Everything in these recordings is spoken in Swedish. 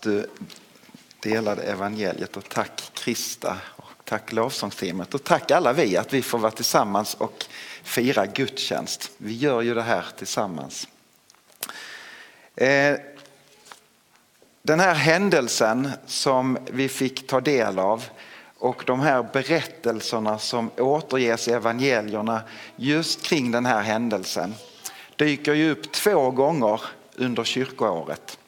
du eh, delade evangeliet och tack Krista och tack lovsångsteamet och tack alla vi att vi får vara tillsammans och fira gudstjänst. Vi gör ju det här tillsammans. Eh, den här händelsen som vi fick ta del av och de här berättelserna som återges i evangelierna just kring den här händelsen dyker ju upp två gånger under kyrkoåret.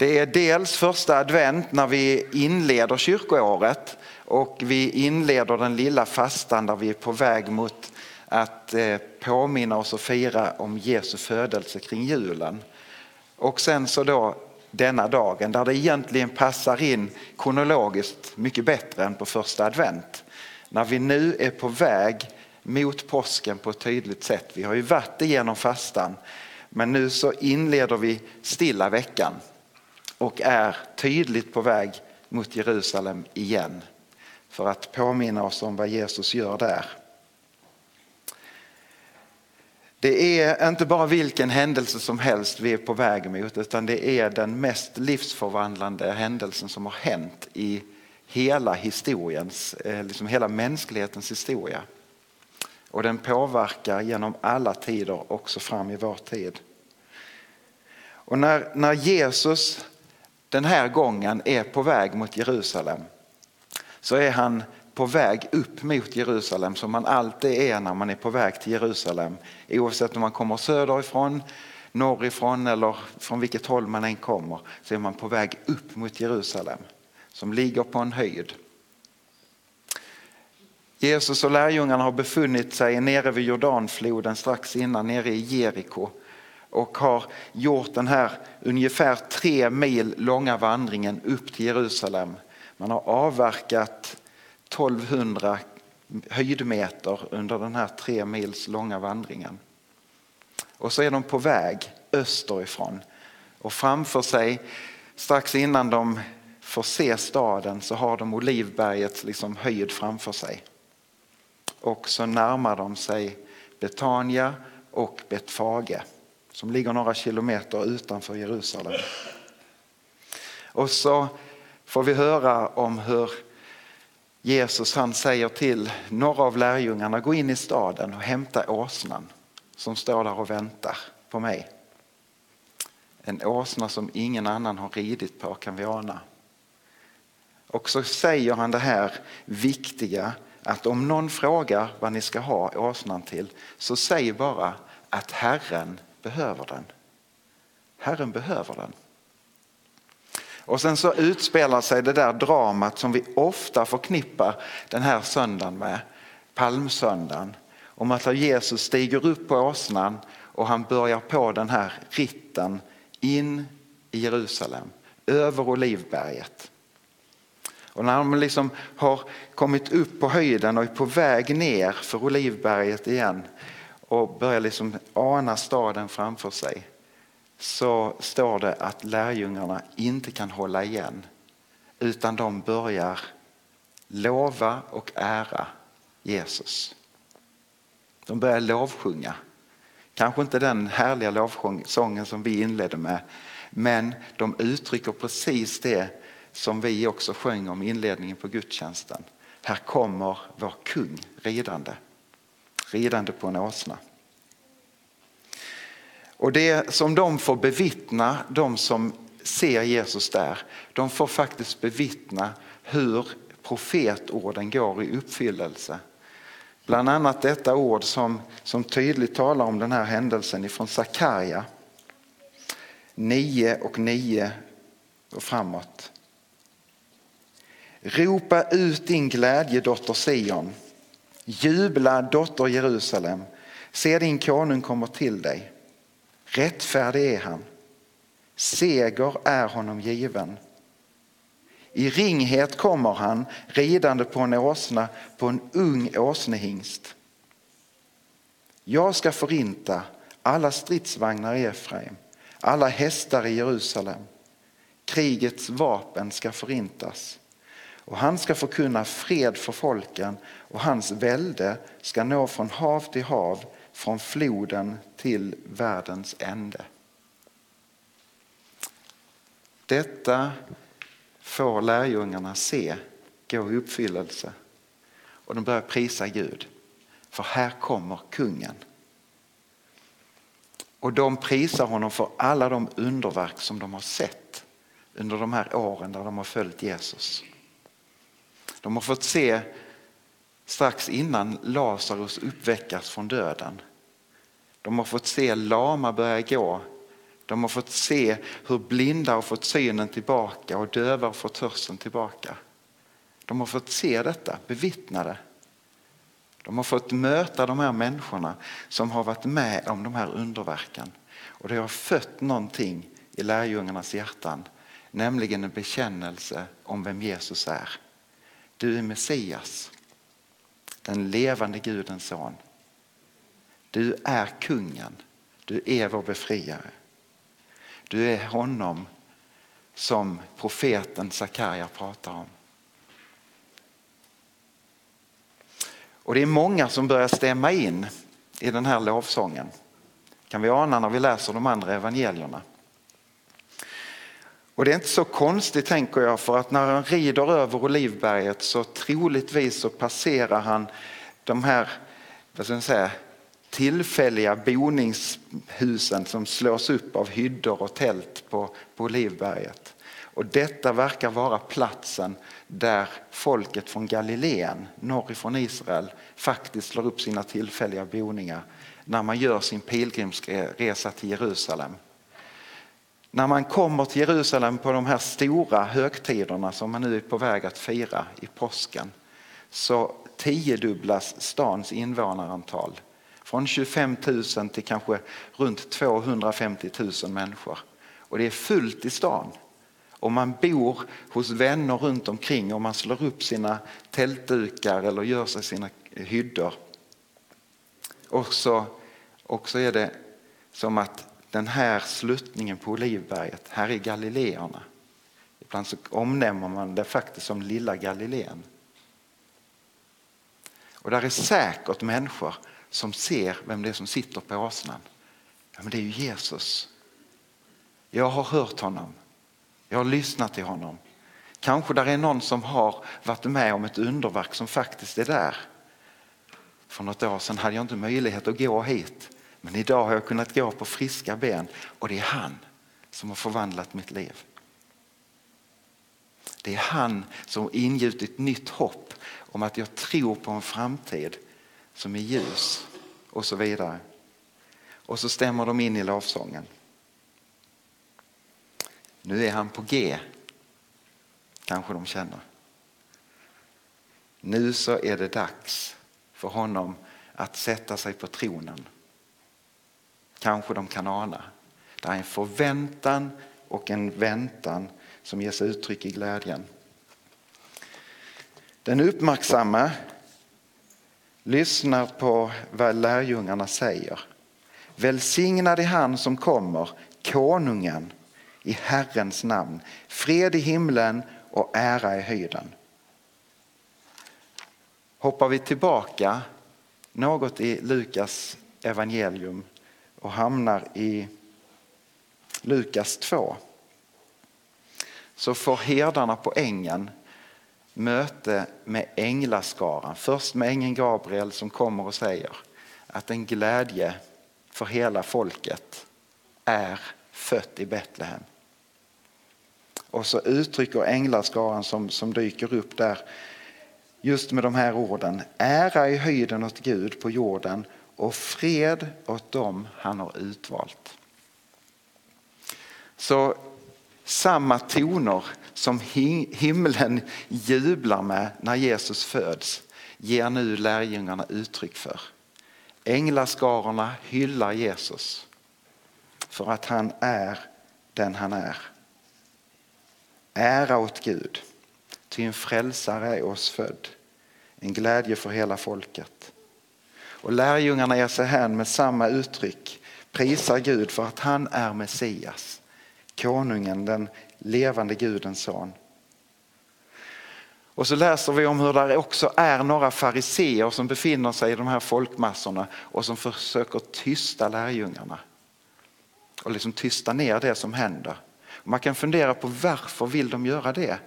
Det är dels första advent när vi inleder kyrkoåret och vi inleder den lilla fastan där vi är på väg mot att eh, påminna oss och fira om Jesu födelse kring julen. Och sen så då denna dagen där det egentligen passar in kronologiskt mycket bättre än på första advent. När vi nu är på väg mot påsken på ett tydligt sätt. Vi har ju varit igenom fastan men nu så inleder vi stilla veckan och är tydligt på väg mot Jerusalem igen för att påminna oss om vad Jesus gör där. Det är inte bara vilken händelse som helst vi är på väg mot utan det är den mest livsförvandlande händelsen som har hänt i hela historiens, eh, liksom hela mänsklighetens historia. Och den påverkar genom alla tider också fram i vår tid. Och när, när Jesus den här gången är på väg mot Jerusalem så är han på väg upp mot Jerusalem som man alltid är när man är på väg till Jerusalem. Oavsett om man kommer söderifrån, norrifrån eller från vilket håll man än kommer så är man på väg upp mot Jerusalem som ligger på en höjd. Jesus och lärjungarna har befunnit sig nere vid Jordanfloden strax innan, nere i Jeriko och har gjort den här ungefär tre mil långa vandringen upp till Jerusalem. Man har avverkat 1200 höjdmeter under den här tre mils långa vandringen. Och så är de på väg österifrån och framför sig strax innan de får se staden så har de Olivbergets liksom höjd framför sig. Och så närmar de sig Betania och Betfage som ligger några kilometer utanför Jerusalem. Och så får vi höra om hur Jesus han säger till några av lärjungarna gå in i staden och hämta åsnan som står där och väntar på mig. En åsna som ingen annan har ridit på kan vi ana. Och så säger han det här viktiga att om någon frågar vad ni ska ha åsnan till så säg bara att Herren behöver den. Herren behöver den. Och sen så utspelar sig det där dramat som vi ofta förknippar den här söndagen med, palmsöndagen. Om att Jesus stiger upp på åsnan och han börjar på den här ritten in i Jerusalem, över Olivberget. Och när de liksom har kommit upp på höjden och är på väg ner för Olivberget igen och börjar liksom ana staden framför sig så står det att lärjungarna inte kan hålla igen utan de börjar lova och ära Jesus. De börjar lovsjunga. Kanske inte den härliga lovsången som vi inledde med men de uttrycker precis det som vi också sjöng om i inledningen på gudstjänsten. Här kommer vår kung ridande, ridande på en åsna. Och det som de får bevittna, de som ser Jesus där, de får faktiskt bevittna hur profetorden går i uppfyllelse. Bland annat detta ord som, som tydligt talar om den här händelsen ifrån Sakarja 9 och 9 och framåt. Ropa ut din glädje dotter Sion. Jubla dotter Jerusalem. Se din konung kommer till dig. Rättfärdig är han. Seger är honom given. I ringhet kommer han ridande på en åsna, på en ung åsnehingst. Jag ska förinta alla stridsvagnar i Efraim, alla hästar i Jerusalem. Krigets vapen ska förintas och han ska förkunna fred för folken och hans välde ska nå från hav till hav, från floden till världens ände. Detta får lärjungarna se gå i uppfyllelse och de börjar prisa Gud. För här kommer kungen. Och de prisar honom för alla de underverk som de har sett under de här åren där de har följt Jesus. De har fått se strax innan Lazarus uppväckas från döden. De har fått se lama börja gå. De har fått se hur blinda har fått synen tillbaka och döva har fått hörseln tillbaka. De har fått se detta, bevittna det. De har fått möta de här människorna som har varit med om de här underverken. Och det har fött någonting i lärjungarnas hjärtan, nämligen en bekännelse om vem Jesus är. Du är Messias, den levande Gudens son. Du är kungen, du är vår befriare. Du är honom som profeten Sakarja pratar om. Och det är många som börjar stämma in i den här lovsången. kan vi ana när vi läser de andra evangelierna. Och det är inte så konstigt tänker jag för att när han rider över Olivberget så troligtvis så passerar han de här vad ska jag säga, tillfälliga boningshusen som slås upp av hyddor och tält på, på Olivberget. Och detta verkar vara platsen där folket från Galileen, norrifrån Israel, faktiskt slår upp sina tillfälliga boningar när man gör sin pilgrimsresa till Jerusalem. När man kommer till Jerusalem på de här stora högtiderna som man nu är på väg att fira i påsken så tiodubblas stans invånarantal från 25 000 till kanske runt 250 000 människor. Och det är fullt i stan. Och man bor hos vänner runt omkring och man slår upp sina tältdukar eller gör sig sina hyddor. Och så, och så är det som att den här sluttningen på Olivberget, här är Galileerna. Ibland så omnämner man det faktiskt som lilla Galileen. Och där är säkert människor som ser vem det är som sitter på åsnan. Ja, men det är ju Jesus. Jag har hört honom. Jag har lyssnat till honom. Kanske där är någon som har varit med om ett underverk som faktiskt är där. För något år sedan hade jag inte möjlighet att gå hit. Men idag har jag kunnat gå på friska ben och det är han som har förvandlat mitt liv. Det är han som ingjutit nytt hopp om att jag tror på en framtid som är ljus och så vidare. Och så stämmer de in i lovsången. Nu är han på G, kanske de känner. Nu så är det dags för honom att sätta sig på tronen. Kanske de kan ana. Det är en förväntan och en väntan som ges uttryck i glädjen. Den uppmärksamma lyssnar på vad lärjungarna säger. Välsignad är han som kommer, konungen i Herrens namn. Fred i himlen och ära i höjden. Hoppar vi tillbaka något i Lukas evangelium och hamnar i Lukas 2 så får herdarna på ängen möte med änglaskaran. Först med ängeln Gabriel som kommer och säger att en glädje för hela folket är fött i Betlehem. Och så uttrycker änglaskaran som, som dyker upp där just med de här orden. Ära i höjden åt Gud på jorden och fred åt dem han har utvalt. Så samma toner som himlen jublar med när Jesus föds ger nu lärjungarna uttryck för. Änglaskarorna hyllar Jesus för att han är den han är. Ära åt Gud, ty en frälsare är oss född, en glädje för hela folket. Och lärjungarna ger sig hän med samma uttryck, prisar Gud för att han är Messias, konungen, den levande Gudens son. Och så läser vi om hur det också är några fariseer som befinner sig i de här folkmassorna och som försöker tysta lärjungarna. Och liksom tysta ner det som händer. Man kan fundera på varför vill de göra det?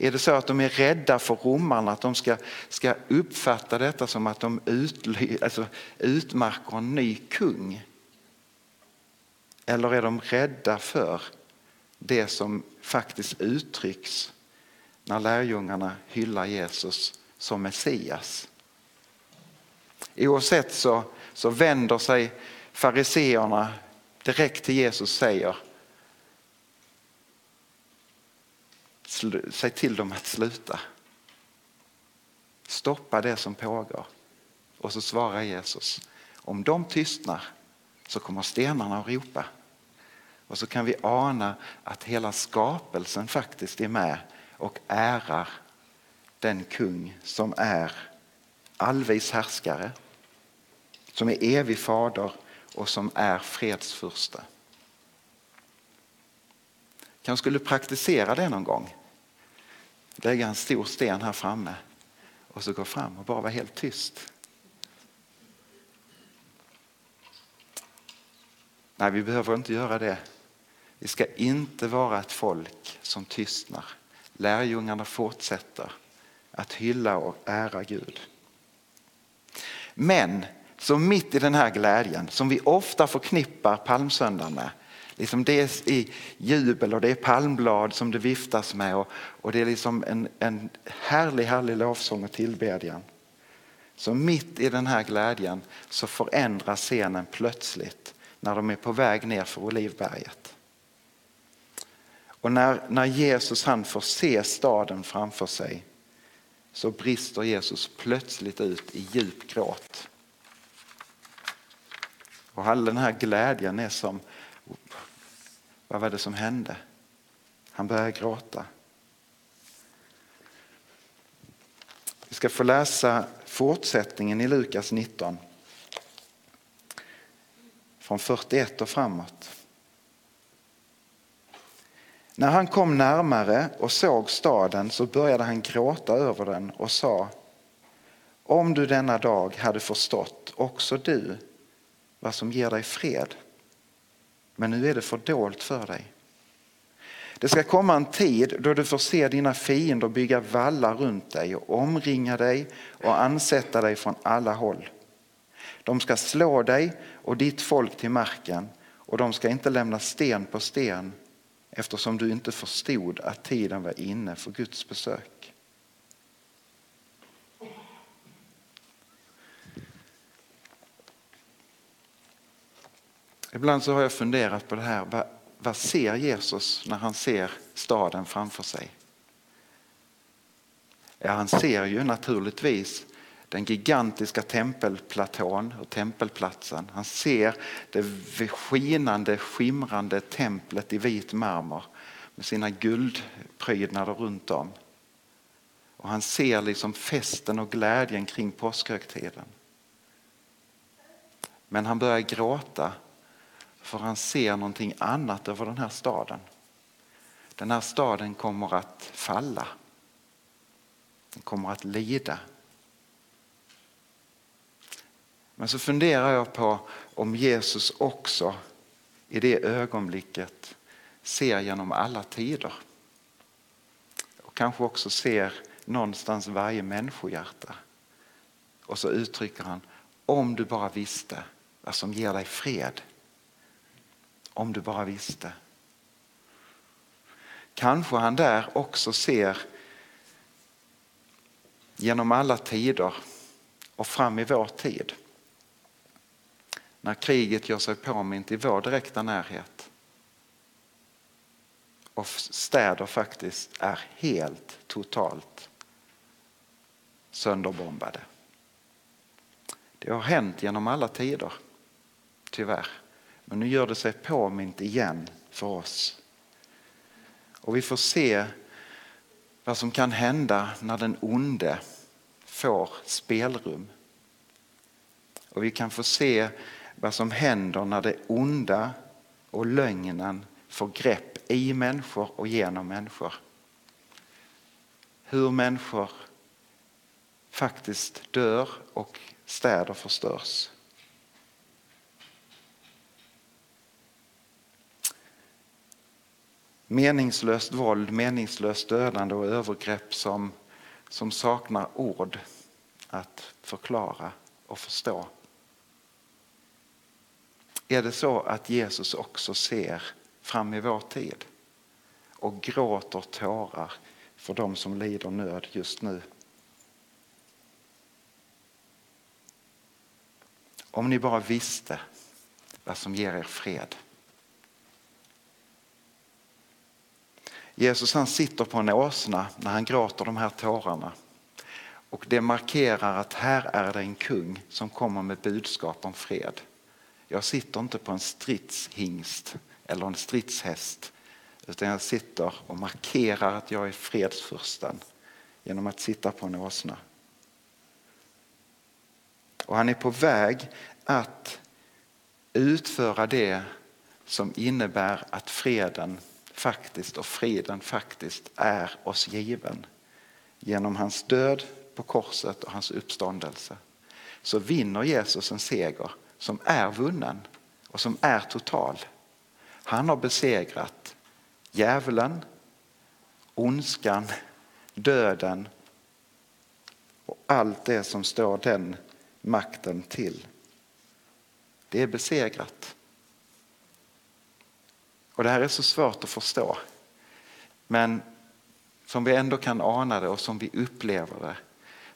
Är det så att de är rädda för romarna, att de ska, ska uppfatta detta som att de utly, alltså, utmärker en ny kung? Eller är de rädda för det som faktiskt uttrycks när lärjungarna hyllar Jesus som Messias? Oavsett så, så vänder sig fariseerna direkt till Jesus och säger Säg till dem att sluta. Stoppa det som pågår. Och så svarar Jesus, om de tystnar så kommer stenarna att ropa. Och så kan vi ana att hela skapelsen faktiskt är med och ärar den kung som är allvis härskare, som är evig fader och som är fredsfurste. Kanske skulle praktisera det någon gång. Lägga en stor sten här framme och så gå fram och bara vara helt tyst. Nej, vi behöver inte göra det. Vi ska inte vara ett folk som tystnar. Lärjungarna fortsätter att hylla och ära Gud. Men så mitt i den här glädjen som vi ofta förknippar palmsöndagen med Liksom det är jubel och det är palmblad som det viftas med och, och det är liksom en, en härlig, härlig lovsång och tillbedjan. Så mitt i den här glädjen så förändras scenen plötsligt när de är på väg ner för Olivberget. Och när, när Jesus han får se staden framför sig så brister Jesus plötsligt ut i djup gråt. Och all den här glädjen är som vad var det som hände? Han började gråta. Vi ska få läsa fortsättningen i Lukas 19. Från 41 och framåt. När han kom närmare och såg staden så började han gråta över den och sa Om du denna dag hade förstått, också du, vad som ger dig fred men nu är det fördolt för dig. Det ska komma en tid då du får se dina fiender bygga vallar runt dig och omringa dig och ansätta dig från alla håll. De ska slå dig och ditt folk till marken och de ska inte lämna sten på sten eftersom du inte förstod att tiden var inne för Guds besök. Ibland så har jag funderat på det här. Vad, vad ser Jesus när han ser staden framför sig? Ja, han ser ju naturligtvis den gigantiska tempelplatån och tempelplatsen. Han ser det skinande, skimrande templet i vit marmor med sina guldprydnader runt om. Och han ser liksom festen och glädjen kring påskhögtiden. Men han börjar gråta för han ser någonting annat över den här staden. Den här staden kommer att falla. Den kommer att lida. Men så funderar jag på om Jesus också i det ögonblicket ser genom alla tider. Och kanske också ser någonstans varje människohjärta. Och så uttrycker han, om du bara visste vad som ger dig fred. Om du bara visste. Kanske han där också ser genom alla tider och fram i vår tid. När kriget gör sig påmint i vår direkta närhet. Och städer faktiskt är helt totalt sönderbombade. Det har hänt genom alla tider, tyvärr. Men nu gör det sig påmint igen för oss. Och vi får se vad som kan hända när den onde får spelrum. Och vi kan få se vad som händer när det onda och lögnen får grepp i människor och genom människor. Hur människor faktiskt dör och städer förstörs. Meningslöst våld, meningslöst dödande och övergrepp som, som saknar ord att förklara och förstå. Är det så att Jesus också ser fram i vår tid och gråter tårar för de som lider nöd just nu? Om ni bara visste vad som ger er fred. Jesus han sitter på en åsna när han gråter de här tårarna. Och det markerar att här är det en kung som kommer med budskap om fred. Jag sitter inte på en stridshingst eller en stridshäst utan jag sitter och markerar att jag är fredsfursten genom att sitta på en åsna. Och han är på väg att utföra det som innebär att freden faktiskt och friden faktiskt är oss given. Genom hans död på korset och hans uppståndelse så vinner Jesus en seger som är vunnen och som är total. Han har besegrat djävulen, ondskan, döden och allt det som står den makten till. Det är besegrat. Och det här är så svårt att förstå. Men som vi ändå kan ana det och som vi upplever det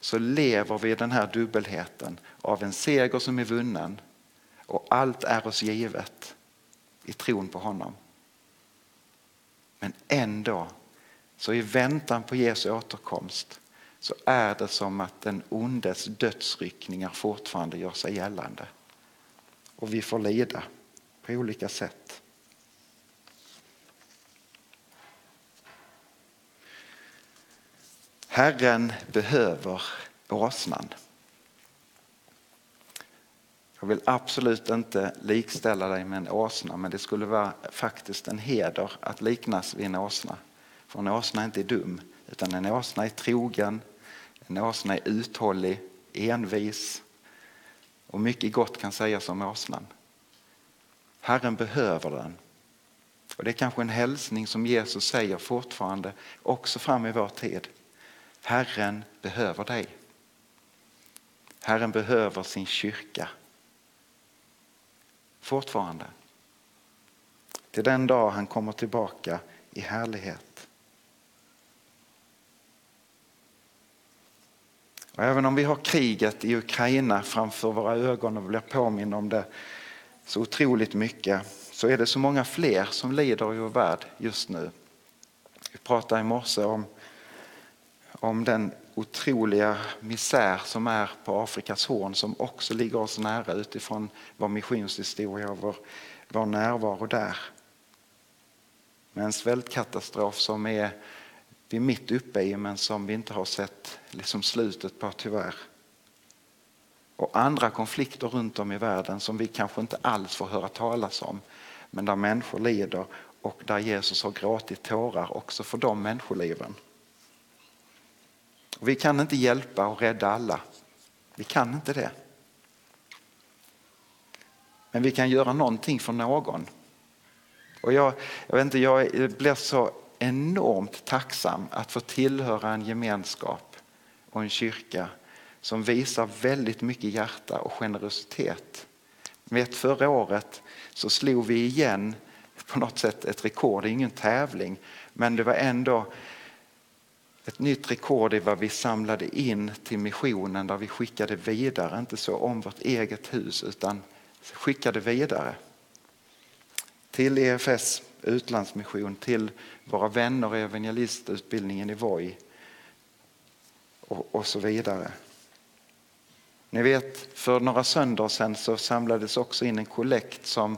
så lever vi i den här dubbelheten av en seger som är vunnen och allt är oss givet i tron på honom. Men ändå, så i väntan på Jesu återkomst så är det som att den ondes dödsryckningar fortfarande gör sig gällande. Och vi får lida på olika sätt. Herren behöver åsnan. Jag vill absolut inte likställa dig med en åsna men det skulle vara faktiskt en heder att liknas vid en åsna. För en åsna är inte dum utan en åsna är trogen, en åsna är uthållig, envis och mycket gott kan sägas om åsnan. Herren behöver den. Och Det är kanske en hälsning som Jesus säger fortfarande också fram i vår tid. Herren behöver dig. Herren behöver sin kyrka. Fortfarande. Till den dag han kommer tillbaka i härlighet. Och även om vi har kriget i Ukraina framför våra ögon och blir påminna om det så otroligt mycket så är det så många fler som lider i vår värld just nu. Vi pratade i morse om, om den otroliga misär som är på Afrikas horn som också ligger oss nära utifrån vår missionshistoria och vår, vår närvaro där. Med en svältkatastrof som är vi är mitt uppe i men som vi inte har sett liksom slutet på tyvärr. Och andra konflikter runt om i världen som vi kanske inte alls får höra talas om men där människor lider och där Jesus har gråtit tårar också för de människoliven. Och vi kan inte hjälpa och rädda alla. Vi kan inte det. Men vi kan göra någonting för någon. Och jag, jag, vet inte, jag blir så enormt tacksam att få tillhöra en gemenskap och en kyrka som visar väldigt mycket hjärta och generositet. Vet, förra året så slog vi igen på något sätt ett rekord, det är ingen tävling, men det var ändå ett nytt rekord i vad vi samlade in till missionen där vi skickade vidare, inte så om vårt eget hus utan skickade vidare till EFS utlandsmission, till våra vänner i evangelistutbildningen i Voi och, och så vidare. Ni vet, för några söndagar sedan så samlades också in en kollekt som,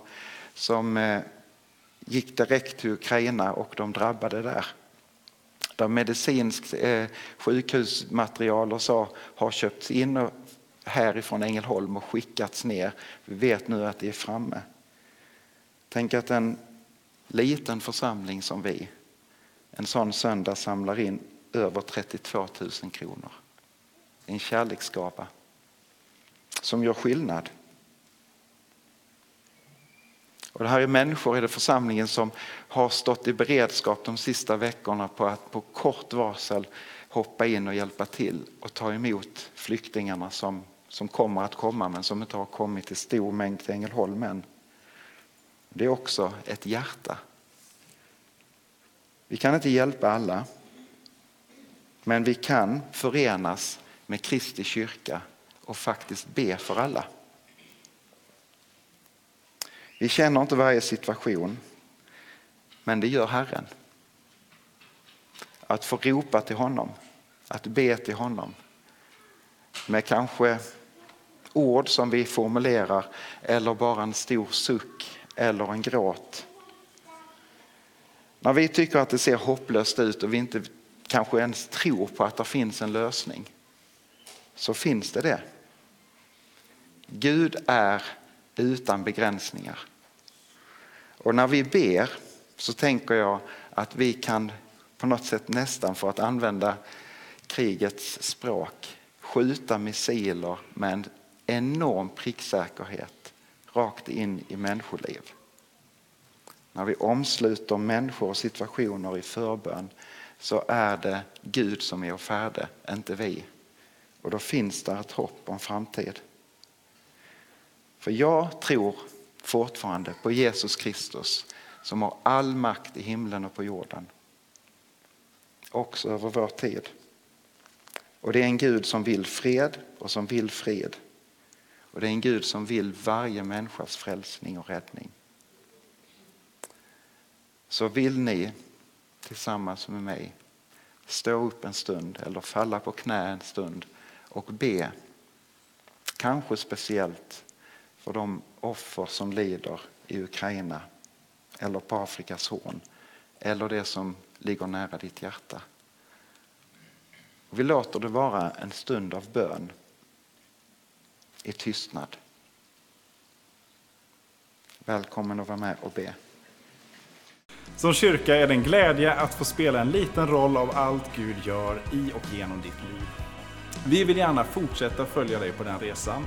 som eh, gick direkt till Ukraina och de drabbade där. Där medicinskt eh, sjukhusmaterial och så har köpts in härifrån Ängelholm och skickats ner. Vi vet nu att det är framme. Tänk att en liten församling som vi en sån söndag samlar in över 32 000 kronor. En kärleksgava som gör skillnad. Och det här är människor i det församlingen som har stått i beredskap de sista veckorna på att på kort varsel hoppa in och hjälpa till och ta emot flyktingarna som, som kommer att komma men som inte har kommit i stor mängd till Ängelholm än. Det är också ett hjärta. Vi kan inte hjälpa alla men vi kan förenas med Kristi kyrka och faktiskt be för alla. Vi känner inte varje situation, men det gör Herren. Att få ropa till honom, att be till honom med kanske ord som vi formulerar eller bara en stor suck eller en gråt. När vi tycker att det ser hopplöst ut och vi inte kanske ens tror på att det finns en lösning så finns det det. Gud är utan begränsningar. Och när vi ber så tänker jag att vi kan på något sätt nästan för att använda krigets språk skjuta missiler med en enorm pricksäkerhet rakt in i människoliv. När vi omsluter människor och situationer i förbön så är det Gud som är och färde, inte vi. Och då finns det ett hopp om framtid. För jag tror fortfarande på Jesus Kristus som har all makt i himlen och på jorden. Också över vår tid. Och det är en Gud som vill fred och som vill fred. Och det är en Gud som vill varje människas frälsning och räddning. Så vill ni tillsammans med mig stå upp en stund eller falla på knä en stund och be. Kanske speciellt för de offer som lider i Ukraina eller på Afrikas horn eller det som ligger nära ditt hjärta. vi låter det vara en stund av bön i tystnad. Välkommen att vara med och be. Som kyrka är det en glädje att få spela en liten roll av allt Gud gör i och genom ditt liv. Vi vill gärna fortsätta följa dig på den resan.